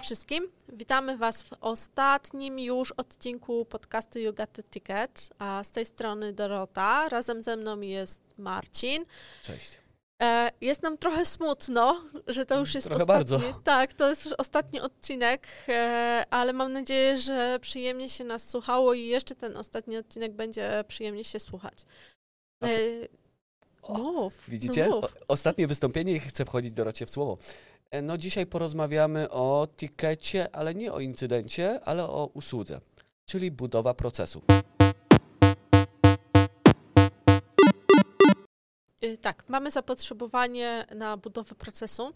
Wszystkim, witamy Was w ostatnim już odcinku podcastu You Got the Ticket, a z tej strony Dorota, razem ze mną jest Marcin. Cześć. E, jest nam trochę smutno, że to już jest Trochę ostatni, bardzo. tak, to jest już ostatni odcinek, e, ale mam nadzieję, że przyjemnie się nas słuchało i jeszcze ten ostatni odcinek będzie przyjemnie się słuchać. E, mów, Widzicie? No mów. Ostatnie wystąpienie i chcę wchodzić Dorocie w słowo. E, No dzisiaj porozmawiamy o tikecie, ale nie o incydencie, ale o usłudze, czyli budowa procesu. Y, Tak, mamy zapotrzebowanie na budowę procesu.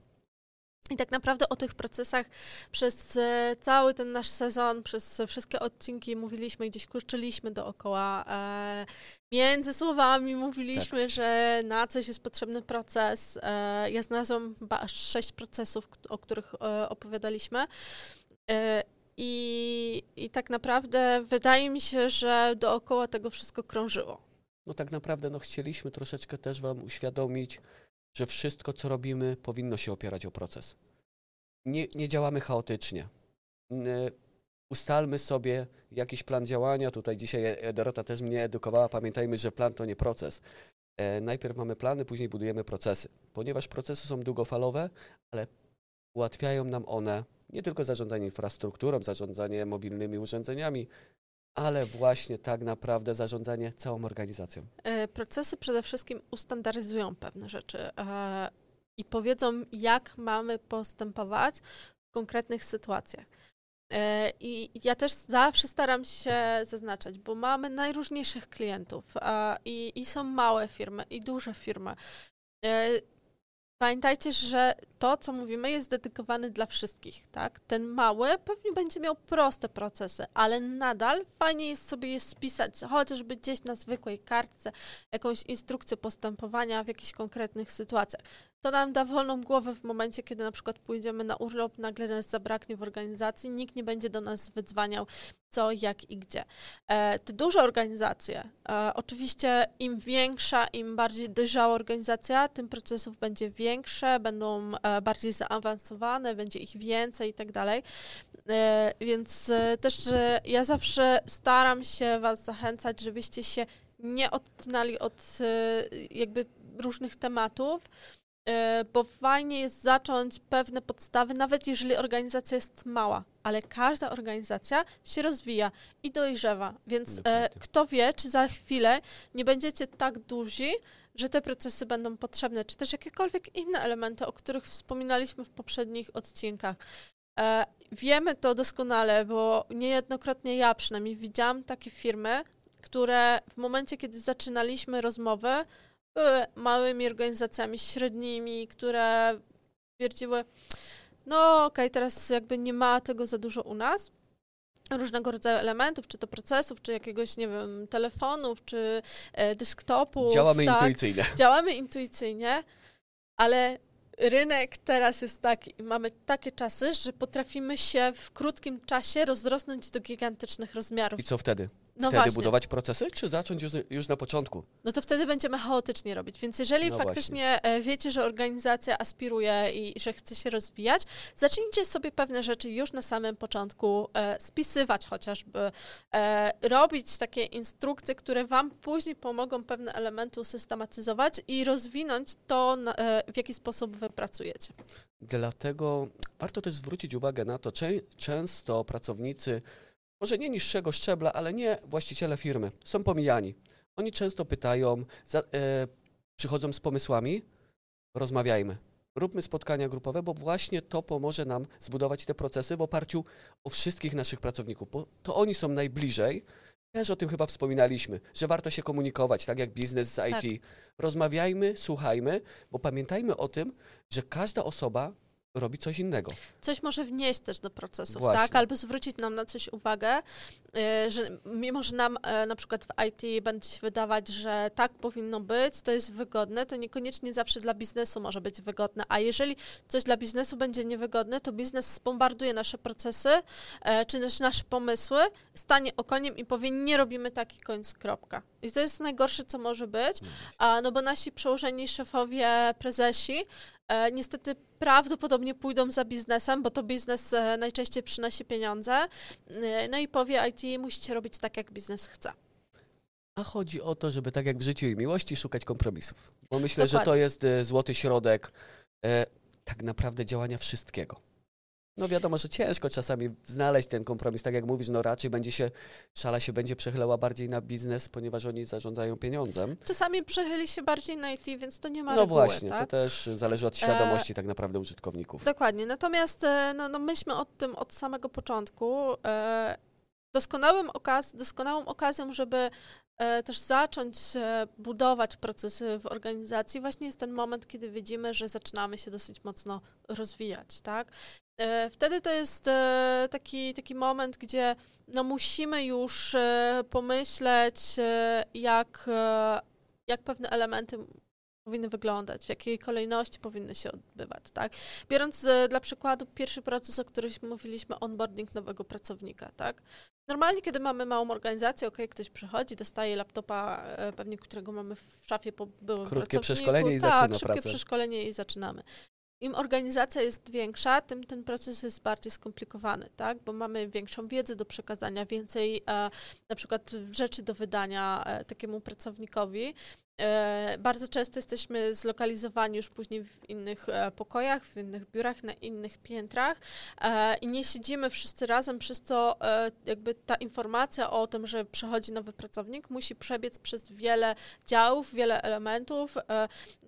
I tak naprawdę o tych procesach przez e, cały ten nasz sezon, przez wszystkie odcinki mówiliśmy, gdzieś kurczyliśmy dookoła. E, między słowami mówiliśmy, że na coś jest potrzebny proces. E, ja znalazłam chyba aż sześć procesów, o których e, opowiadaliśmy. E, i, I tak naprawdę wydaje mi się, że dookoła tego wszystko krążyło. No tak naprawdę no, chcieliśmy troszeczkę też Wam uświadomić, że wszystko, co robimy, powinno się opierać o proces. Nie, nie działamy chaotycznie. Ustalmy sobie jakiś plan działania. Tutaj dzisiaj e, Dorota też mnie edukowała. Pamiętajmy, że plan to nie proces. E, najpierw mamy plany, później budujemy procesy. Ponieważ procesy są długofalowe, ale ułatwiają nam one nie tylko zarządzanie infrastrukturą, zarządzanie mobilnymi urządzeniami, ale właśnie tak naprawdę zarządzanie całą organizacją. E, Procesy przede wszystkim ustandaryzują pewne rzeczy e, i powiedzą, jak mamy postępować w konkretnych sytuacjach. E, I ja też zawsze staram się zaznaczać, bo mamy najróżniejszych klientów i, i są małe firmy i duże firmy. Pamiętajcie, że to, co mówimy, jest dedykowane dla wszystkich, tak? Ten mały pewnie będzie miał proste procesy, ale nadal fajnie jest sobie je spisać, chociażby gdzieś na zwykłej kartce, jakąś instrukcję postępowania w jakichś konkretnych sytuacjach. To nam da wolną głowę w momencie, kiedy na przykład pójdziemy na urlop, nagle nas zabraknie w organizacji, nikt nie będzie do nas wydzwaniał co, jak i gdzie. E, te duże organizacje, e, oczywiście im większa, im bardziej dojrzała organizacja, tym procesów będzie większe, będą e, bardziej zaawansowane, będzie ich więcej i tak dalej. E, Więc e, też ja zawsze staram się Was zachęcać, żebyście się nie odcinali od e, jakby różnych tematów, bo fajnie jest zacząć pewne podstawy, nawet jeżeli organizacja jest mała, ale każda organizacja się rozwija i dojrzewa, więc Dokładnie. kto wie, czy za chwilę nie będziecie tak duzi, że te procesy będą potrzebne, czy też jakiekolwiek inne elementy, o których wspominaliśmy w poprzednich odcinkach. E, wiemy to doskonale, bo niejednokrotnie ja przynajmniej widziałam takie firmy, które w momencie, kiedy zaczynaliśmy rozmowę, były małymi organizacjami średnimi, które twierdziły, no okej, teraz jakby nie ma tego za dużo u nas. Różnego rodzaju elementów, czy to procesów, czy jakiegoś, nie wiem, telefonów, czy e, desktopów. Działamy tak intuicyjnie. działamy intuicyjnie, ale rynek teraz jest taki i mamy takie czasy, że potrafimy się w krótkim czasie rozrosnąć do gigantycznych rozmiarów. I co wtedy? No wtedy właśnie, budować procesy, czy zacząć już, już na początku? no to wtedy będziemy chaotycznie robić. Więc jeżeli No faktycznie e, wiecie, że organizacja aspiruje i że chce się rozwijać, zacznijcie sobie pewne rzeczy już na samym początku e, spisywać chociażby, e, robić takie instrukcje, które wam później pomogą pewne elementy usystematyzować i rozwinąć to, na, e, w jaki sposób wy pracujecie. Dlatego warto też zwrócić uwagę na to, czę- często pracownicy, może nie niższego szczebla, ale nie właściciele firmy, są pomijani. Oni często pytają, za, e, przychodzą z pomysłami, rozmawiajmy. Róbmy spotkania grupowe, bo właśnie to pomoże nam zbudować te procesy w oparciu o wszystkich naszych pracowników, bo to oni są najbliżej. Też o tym chyba wspominaliśmy, że warto się komunikować, tak jak biznes z IT. Rozmawiajmy, słuchajmy, bo pamiętajmy o tym, że każda osoba robi coś innego. Coś może wnieść też do procesów, Właśnie. tak? Albo zwrócić nam na coś uwagę, y, że mimo, że nam e, na przykład w IT będzie się wydawać, że tak powinno być, to jest wygodne, to niekoniecznie zawsze dla biznesu może być wygodne. A jeżeli coś dla biznesu będzie niewygodne, to biznes zbombarduje nasze procesy, e, czy też nasze pomysły, stanie okoniem i powie, nie robimy taki koniec, kropka. I to jest najgorsze, co może być, a, no bo nasi przełożeni szefowie, prezesi E, niestety prawdopodobnie pójdą za biznesem, bo to biznes e, najczęściej przynosi pieniądze. E, no i powie IT, musicie robić tak, jak biznes chce. A chodzi o to, żeby tak jak w życiu i miłości szukać kompromisów. Bo myślę, Dokładnie. że to jest e, złoty środek e, tak naprawdę działania wszystkiego. No wiadomo, że ciężko czasami znaleźć ten kompromis. Tak jak mówisz, no raczej będzie się, szala się będzie przechylała bardziej na biznes, ponieważ oni zarządzają pieniądzem. Czasami przechyli się bardziej na IT, więc to nie ma No reguły, właśnie, tak? to też zależy od świadomości e... tak naprawdę użytkowników. Dokładnie, natomiast e, no, no myślmy o tym od samego początku. E, doskonałym okaz doskonałą okazją, żeby E, też zacząć e, budować procesy w organizacji, właśnie jest ten moment, kiedy widzimy, że zaczynamy się dosyć mocno rozwijać, tak? E, wtedy to jest taki, taki moment, gdzie no musimy już pomyśleć, jak, jak pewne elementy powinny wyglądać, w jakiej kolejności powinny się odbywać, tak? Biorąc dla przykładu pierwszy proces, o którym mówiliśmy, onboarding nowego pracownika, tak? Normalnie, kiedy mamy małą organizację, ok, ktoś przychodzi, dostaje laptopa, e, pewnie którego mamy w szafie po byłym Krótkie przeszkolenie i tak, zaczyna szybkie pracę. przeszkolenie i zaczynamy. Im organizacja jest większa, tym ten proces jest bardziej skomplikowany, tak? Bo mamy większą wiedzę do przekazania, więcej e, na przykład rzeczy do wydania e, takiemu pracownikowi. E, bardzo często jesteśmy zlokalizowani już później w innych e, pokojach, w innych biurach, na innych piętrach e, i nie siedzimy wszyscy razem, przez co jakby ta informacja o tym, że przychodzi nowy pracownik, musi przebiec przez wiele działów, wiele elementów,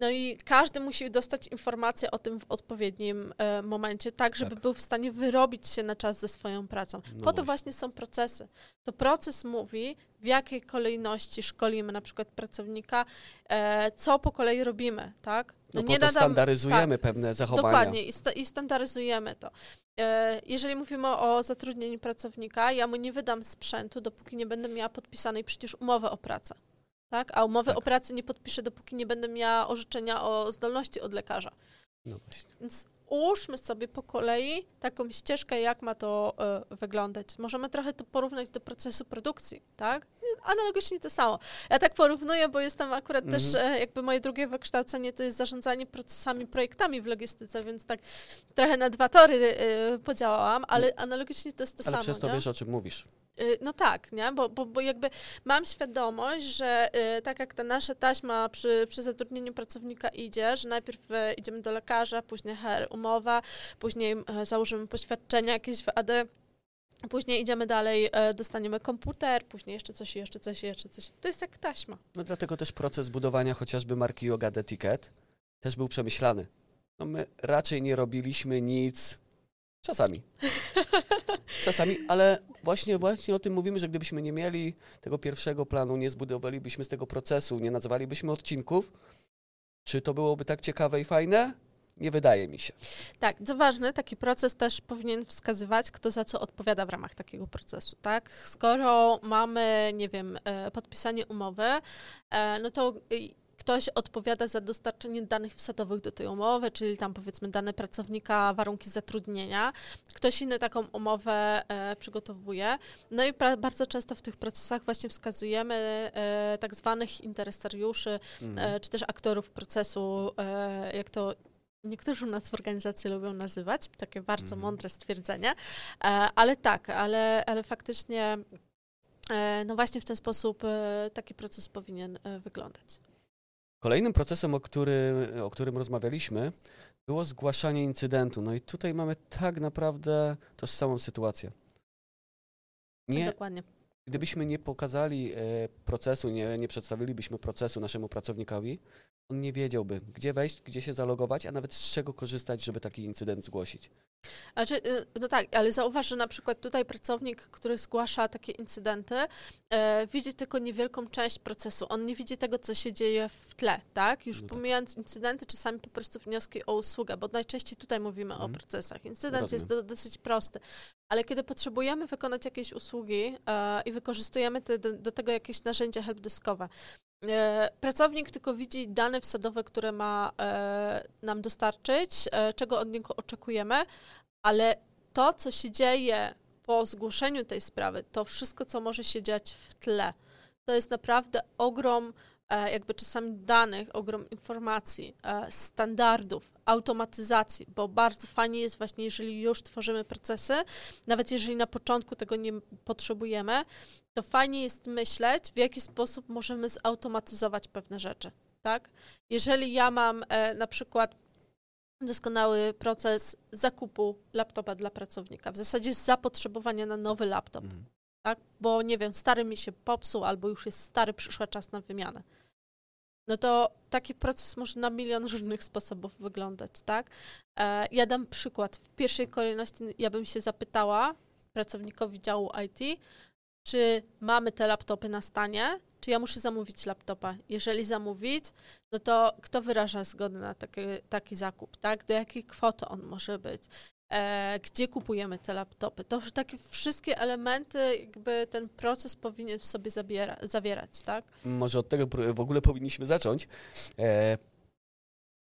no i każdy musi dostać informację o tym w odpowiednim momencie, tak, żeby tak. był w stanie wyrobić się na czas ze swoją pracą. No po to właśnie są procesy. To proces mówi, w jakiej kolejności szkolimy na przykład pracownika, co po kolei robimy, tak? No, no nie nadam, standaryzujemy tak, pewne zachowania. Dokładnie i, sta, i standaryzujemy to. E, jeżeli mówimy o zatrudnieniu pracownika, ja mu nie wydam sprzętu, dopóki nie będę miała podpisanej przecież umowy o pracę. Tak? A umowy tak. o pracy nie podpiszę, dopóki nie będę miała orzeczenia o zdolności od lekarza. No właśnie. Więc ułóżmy sobie po kolei taką ścieżkę, jak ma to y, wyglądać. Możemy trochę to porównać do procesu produkcji, tak? Analogicznie to samo. Ja tak porównuję, bo jestem akurat też, y, jakby moje drugie wykształcenie to jest zarządzanie procesami, projektami w logistyce, więc tak trochę na dwa tory y, podziałałam, ale mm. analogicznie to jest to ale samo. Ale przez to nie? wiesz, o czym mówisz. Y, no tak, nie? Bo, bo, bo jakby mam świadomość, że y, tak jak ta nasza taśma przy, przy zatrudnieniu pracownika idzie, że najpierw y, idziemy do lekarza, później HR umowa, później założymy poświadczenia jakieś w AD, Później idziemy dalej, dostaniemy komputer, później jeszcze coś, jeszcze coś, jeszcze coś. To jest jak taśma. No dlatego też proces budowania chociażby marki Yoga The Ticket też był przemyślany. No my raczej nie robiliśmy nic czasami. Czasami, ale właśnie, właśnie o tym mówimy, że gdybyśmy nie mieli tego pierwszego planu, nie zbudowalibyśmy z tego procesu, nie nazwalibyśmy odcinków, czy to byłoby tak ciekawe i fajne? Nie wydaje mi się. Tak, co ważne, taki proces też powinien wskazywać, kto za co odpowiada w ramach takiego procesu, tak? Skoro mamy, nie wiem, e, podpisanie umowy, e, no to ktoś odpowiada za dostarczenie danych wsadowych do tej umowy, czyli tam powiedzmy dane pracownika, warunki zatrudnienia. Ktoś inny taką umowę e, przygotowuje. No i pra, bardzo często w tych procesach właśnie wskazujemy e, tak zwanych interesariuszy, mhm. e, czy też aktorów procesu, e, jak to niektórzy u nas w organizacji lubią nazywać, takie bardzo mhm. mądre stwierdzenie, e, ale tak, ale, ale faktycznie e, no właśnie w ten sposób taki proces powinien wyglądać. Kolejnym procesem, o którym, o którym rozmawialiśmy, było zgłaszanie incydentu. No i tutaj mamy tak naprawdę tożsamą sytuację. Nie, Dokładnie. Gdybyśmy nie pokazali e, procesu, nie, nie przedstawilibyśmy procesu naszemu pracownikowi, on nie wiedziałby, gdzie wejść, gdzie się zalogować, a nawet z czego korzystać, żeby taki incydent zgłosić. Znaczy, no tak, ale zauważ, że na przykład tutaj pracownik, który zgłasza takie incydenty, e, widzi tylko niewielką część procesu. On nie widzi tego, co się dzieje w tle, tak? Już no tak. pomijając incydenty, czasami po prostu wnioski o usługę, bo najczęściej tutaj mówimy o mhm. procesach. Incydent Rozumiem. jest do, dosyć prosty, ale kiedy potrzebujemy wykonać jakieś usługi e, i wykorzystujemy te, do, do, tego jakieś narzędzia helpdeskowe, e, pracownik tylko widzi dane wsadowe, które ma e, nam dostarczyć, e, czego od niego oczekujemy, ale to, co się dzieje po zgłoszeniu tej sprawy, to wszystko, co może się dziać w tle, to jest naprawdę ogrom jakby czasami danych, ogrom informacji, e, standardów, automatyzacji, bo bardzo fajnie jest właśnie, jeżeli już tworzymy procesy, nawet jeżeli na początku tego nie potrzebujemy, to fajnie jest myśleć, w jaki sposób możemy zautomatyzować pewne rzeczy, tak? Jeżeli ja mam e, na przykład doskonały proces zakupu laptopa dla pracownika, w zasadzie zapotrzebowania na nowy laptop, mhm. tak? Bo nie wiem, stary mi się popsuł albo już jest stary, przyszła czas na wymianę. No to taki proces może na milion różnych sposobów wyglądać, tak? E, ja dam przykład. W pierwszej kolejności ja bym się zapytała pracownikowi działu IT, czy mamy te laptopy na stanie, czy ja muszę zamówić laptopa. Jeżeli zamówić, no to kto wyraża zgodę na taki, taki zakup, tak? Do jakiej kwoty on może być? E, gdzie kupujemy te laptopy? To takie wszystkie elementy, jakby ten proces powinien w sobie zabiera, zawierać, tak? Może od tego w ogóle powinniśmy zacząć, e,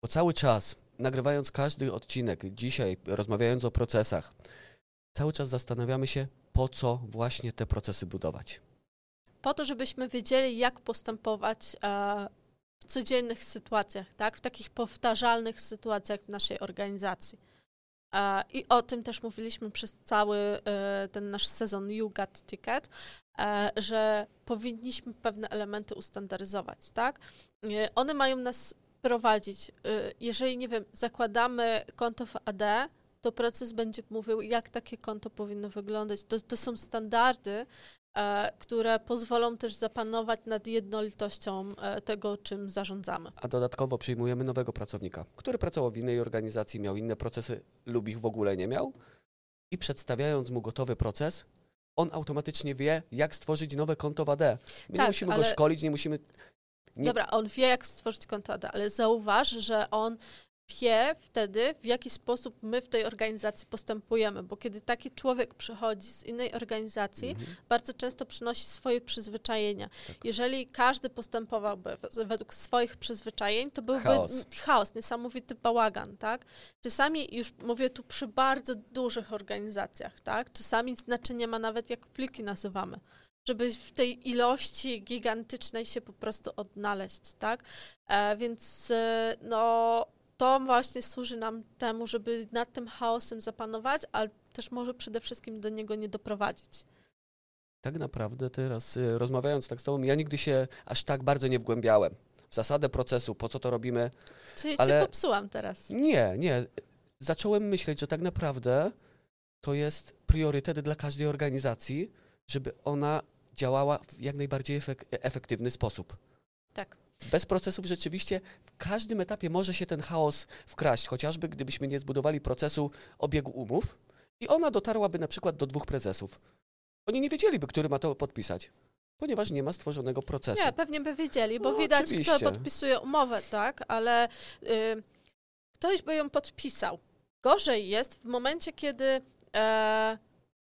bo cały czas, nagrywając każdy odcinek, dzisiaj rozmawiając o procesach, cały czas zastanawiamy się, po co właśnie te procesy budować. Po to, żebyśmy wiedzieli, jak postępować e, w codziennych sytuacjach, tak? w takich powtarzalnych sytuacjach w naszej organizacji. E, I o tym też mówiliśmy przez cały e, ten nasz sezon You Got Ticket, że powinniśmy pewne elementy ustandaryzować, tak? One mają nas prowadzić. Jeżeli, nie wiem, zakładamy konto w AD, to proces będzie mówił, jak takie konto powinno wyglądać. To, to są standardy, e, które pozwolą też zapanować nad jednolitością e, tego, czym zarządzamy. A dodatkowo przyjmujemy nowego pracownika, który pracował w innej organizacji, miał inne procesy lub ich w ogóle nie miał i przedstawiając mu gotowy proces, on automatycznie wie, jak stworzyć nowe konto w AD. My tak, nie musimy ale... go szkolić, nie musimy nie... Dobra, on wie, jak stworzyć konto AD, ale zauważ, że on wie wtedy, w jaki sposób my w tej organizacji postępujemy, bo kiedy taki człowiek przychodzi z innej organizacji, mhm. bardzo często przynosi swoje przyzwyczajenia. Tak. Jeżeli każdy postępowałby według swoich przyzwyczajeń, to byłby chaos, chaos niesamowity bałagan, tak? Czasami, już mówię tu przy bardzo dużych organizacjach, tak? Czasami znaczenie ma nawet, jak pliki nazywamy żeby w tej ilości gigantycznej się po prostu odnaleźć, tak? E, więc e, no to właśnie służy nam temu, żeby nad tym chaosem zapanować, ale też może przede wszystkim do niego nie doprowadzić. Tak naprawdę teraz y, rozmawiając tak z tobą, ja nigdy się aż tak bardzo nie wgłębiałem w zasadę procesu, po co to robimy. Czyli ale... cię popsułam teraz. Nie, nie. Zacząłem myśleć, że tak naprawdę to jest priorytet dla każdej organizacji, żeby ona działała w jak najbardziej efek efektywny sposób. Tak. Bez procesów rzeczywiście w każdym etapie może się ten chaos wkraść, chociażby gdybyśmy nie zbudowali procesu obiegu umów i ona dotarłaby na przykład do dwóch prezesów. Oni nie wiedzieliby, który ma to podpisać, ponieważ nie ma stworzonego procesu. Nie, pewnie by wiedzieli, bo no, widać, oczywiście. kto podpisuje umowę, tak, ale y, ktoś by ją podpisał. Gorzej jest w momencie, kiedy e,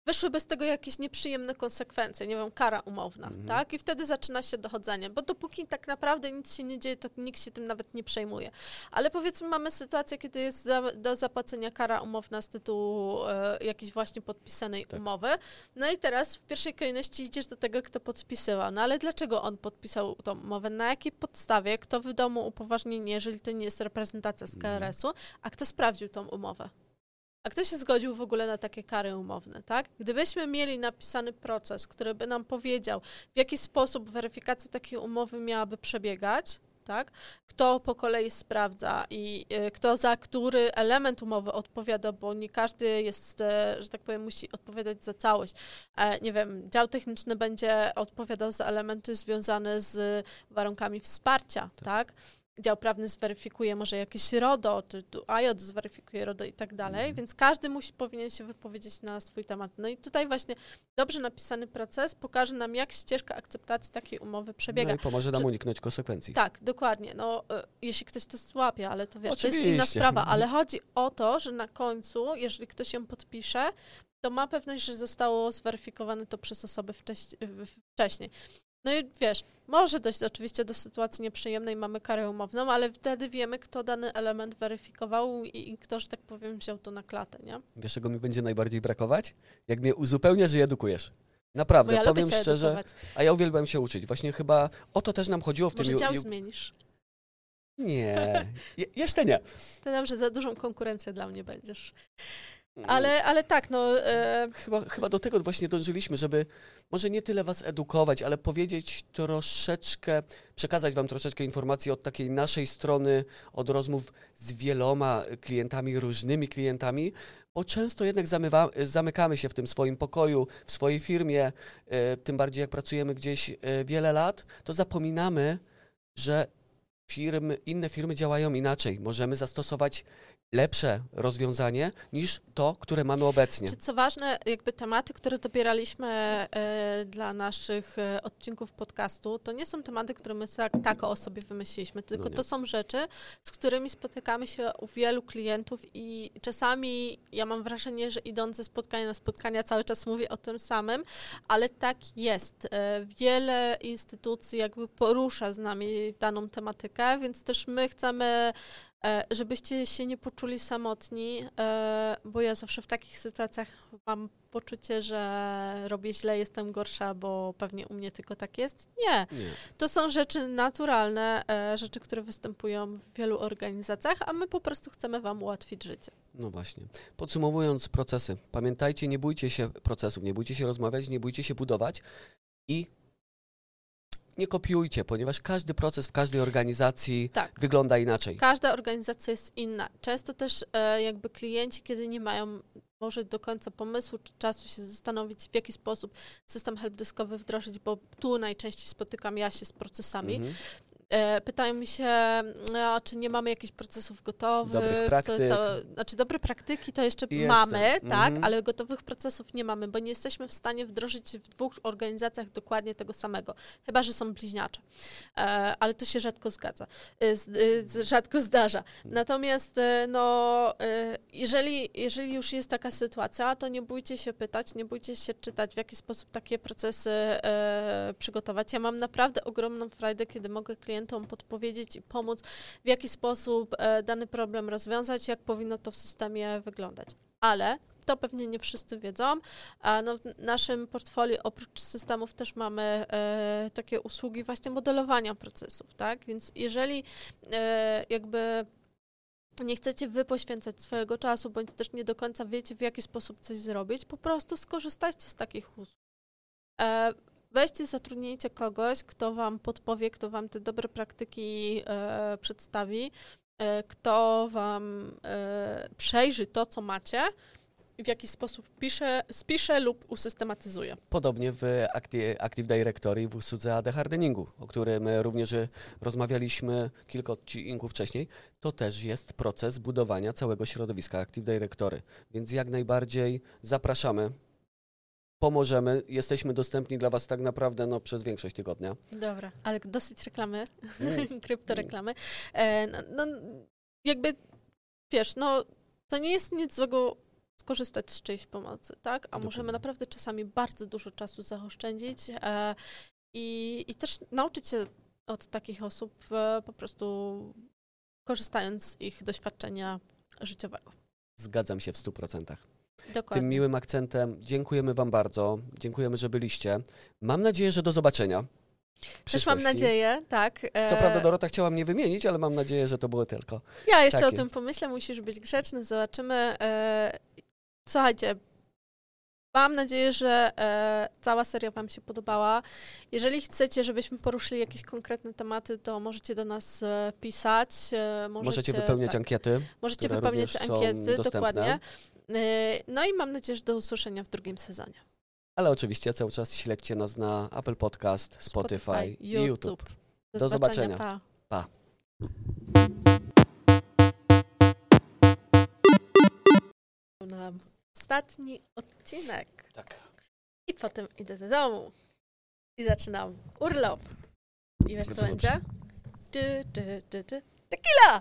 wyszłyby z tego jakieś nieprzyjemne konsekwencje, nie wiem, kara umowna, mhm. tak? I wtedy zaczyna się dochodzenie, bo dopóki tak naprawdę nic się nie dzieje, to nikt się tym nawet nie przejmuje. Ale powiedzmy, mamy sytuację, kiedy jest za, do zapłacenia kara umowna z tytułu e, jakiejś właśnie podpisanej tak. umowy, no i teraz w pierwszej kolejności idziesz do tego, kto podpisywał. No ale dlaczego on podpisał tą umowę? Na jakiej podstawie? Kto wydał mu upoważnienie, jeżeli to nie jest reprezentacja z mhm. KRS-u, a kto sprawdził tą umowę? A kto się zgodził w ogóle na takie kary umowne, tak? Gdybyśmy mieli napisany proces, który by nam powiedział, w jaki sposób weryfikacja takiej umowy miałaby przebiegać, tak? Kto po kolei sprawdza i y, kto za który element umowy odpowiada, bo nie każdy jest, e, że tak powiem, musi odpowiadać za całość. E, nie wiem, dział techniczny będzie odpowiadał za elementy związane z warunkami wsparcia, tak? tak? Dział prawny zweryfikuje może jakieś RODO, czy IOT zweryfikuje RODO i tak dalej, mhm. więc każdy musi, powinien się wypowiedzieć na swój temat. No i tutaj właśnie dobrze napisany proces pokaże nam, jak ścieżka akceptacji takiej umowy przebiega. No i pomoże nam uniknąć konsekwencji. Tak, dokładnie. No, y, jeśli ktoś to złapie, ale to wiesz, Oczywiście. to jest inna sprawa, ale chodzi o to, że na końcu, jeżeli ktoś ją podpisze, to ma pewność, że zostało zweryfikowane to przez osoby wcześniej. No i wiesz, może dojść oczywiście do sytuacji nieprzyjemnej, mamy karę umowną, ale wtedy wiemy, kto dany element weryfikował i, i kto, że tak powiem, wziął to na klatę, nie? Wiesz, czego mi będzie najbardziej brakować? Jak mnie uzupełniasz i edukujesz. Naprawdę, ja powiem szczerze, edukować. a ja uwielbiam się uczyć. Właśnie chyba o to też nam chodziło w Może tym... dział ju- zmienisz. Nie, Je, jeszcze nie. To dobrze, za dużą konkurencję dla mnie będziesz. Mm. Ale, ale tak, no... E, Chyba, chyba do tego właśnie dążyliśmy, żeby może nie tyle was edukować, ale powiedzieć troszeczkę, przekazać wam troszeczkę informacji od takiej naszej strony, od rozmów z wieloma klientami, różnymi klientami, bo często jednak zamywa, zamykamy się w tym swoim pokoju, w swojej firmie, e, tym bardziej jak pracujemy gdzieś e, wiele lat, to zapominamy, że firmy, inne firmy działają inaczej. Możemy zastosować lepsze rozwiązanie niż to, które mamy obecnie. Czy co ważne, jakby tematy, które dobieraliśmy e, dla naszych e, odcinków podcastu, to nie są tematy, które my tak, tak o sobie wymyśliliśmy, tylko No to są rzeczy, z którymi spotykamy się u wielu klientów i czasami ja mam wrażenie, że idąc ze spotkania na spotkania cały czas mówię o tym samym, ale tak jest. E, wiele instytucji jakby porusza z nami daną tematykę, więc też my chcemy żebyście się nie poczuli samotni, e, bo ja zawsze w takich sytuacjach mam poczucie, że robię źle, jestem gorsza, bo pewnie u mnie tylko tak jest. Nie, Nie. to są rzeczy naturalne, e, rzeczy, które występują w wielu organizacjach, a my po prostu chcemy Wam ułatwić życie. No właśnie. Podsumowując procesy, pamiętajcie, nie bójcie się procesów, nie bójcie się rozmawiać, nie bójcie się budować i nie kopiujcie, ponieważ każdy proces w każdej organizacji Tak. wygląda inaczej. Każda organizacja jest inna. Często też e, jakby klienci, kiedy nie mają może do końca pomysłu czy czasu się zastanowić, w jaki sposób system helpdeskowy wdrożyć, bo tu najczęściej spotykam ja się z procesami. Mhm. E, pytają mi się, a czy nie mamy jakichś procesów gotowych. Dobrych to- praktyk. To, znaczy dobre praktyki to jeszcze mamy, tak, Mhm. ale gotowych procesów nie mamy, bo nie jesteśmy w stanie wdrożyć w dwóch organizacjach dokładnie tego samego, chyba że są bliźniacze. E, ale to się rzadko zgadza, e, z, e, rzadko zdarza. Natomiast e, no, e, jeżeli, jeżeli już jest taka sytuacja, to nie bójcie się pytać, nie bójcie się czytać, w jaki sposób takie procesy przygotować. Ja mam naprawdę ogromną frajdę, kiedy mogę klientom podpowiedzieć i pomóc, w jaki sposób e, dany problem rozwiązać, jak powinno to w systemie wyglądać. Ale to pewnie nie wszyscy wiedzą. No, w naszym portfolio oprócz systemów też mamy e, takie usługi właśnie modelowania procesów, tak? Więc jeżeli e, jakby nie chcecie wy poświęcać swojego czasu, bądź też nie do końca wiecie, w jaki sposób coś zrobić, po prostu skorzystajcie z takich usług. E, weźcie, zatrudnijcie kogoś, kto wam podpowie, kto wam te dobre praktyki e, przedstawi, e, kto wam e, przejrzy to, co macie w jaki sposób pisze, spisze lub usystematyzuje. Podobnie w Acti- Active Directory i w usłudze AD Hardeningu, o którym również rozmawialiśmy kilka odcinków wcześniej, to też jest proces budowania całego środowiska Active Directory. Więc jak najbardziej zapraszamy, pomożemy, jesteśmy dostępni dla Was tak naprawdę no, przez większość tygodnia. Dobra, ale dosyć reklamy, Mm. kryptoreklamy. E, no, no, jakby, wiesz, no, to nie jest nic złego skorzystać z czyjejś pomocy, tak? A Dokładnie. możemy naprawdę czasami bardzo dużo czasu zaoszczędzić e, i, i też nauczyć się od takich osób e, po prostu korzystając z ich doświadczenia życiowego. Zgadzam się w 100%. Dokładnie. Tym miłym akcentem dziękujemy Wam bardzo. Dziękujemy, że byliście. Mam nadzieję, że do zobaczenia. Też mam nadzieję, tak. e, Co prawda Dorota chciała mnie wymienić, ale mam nadzieję, że to było tylko. Ja jeszcze Takie. o tym pomyślę, musisz być grzeczny, zobaczymy. E, słuchajcie, mam nadzieję, że e, cała seria Wam się podobała. Jeżeli chcecie, żebyśmy poruszyli jakieś konkretne tematy, to możecie do nas e, pisać. E, możecie, Możecie wypełniać tak, ankiety. Możecie wypełniać ankiety, dokładnie. E, no i mam nadzieję, że do usłyszenia w drugim sezonie. Ale oczywiście cały czas śledźcie nas na Apple Podcast, Spotify, i YouTube. Do, Do zobaczenia. Pa. Pa. Ostatni odcinek. Tak. I potem idę do domu. I zaczynam urlop. I wiesz, co będzie? Tequila!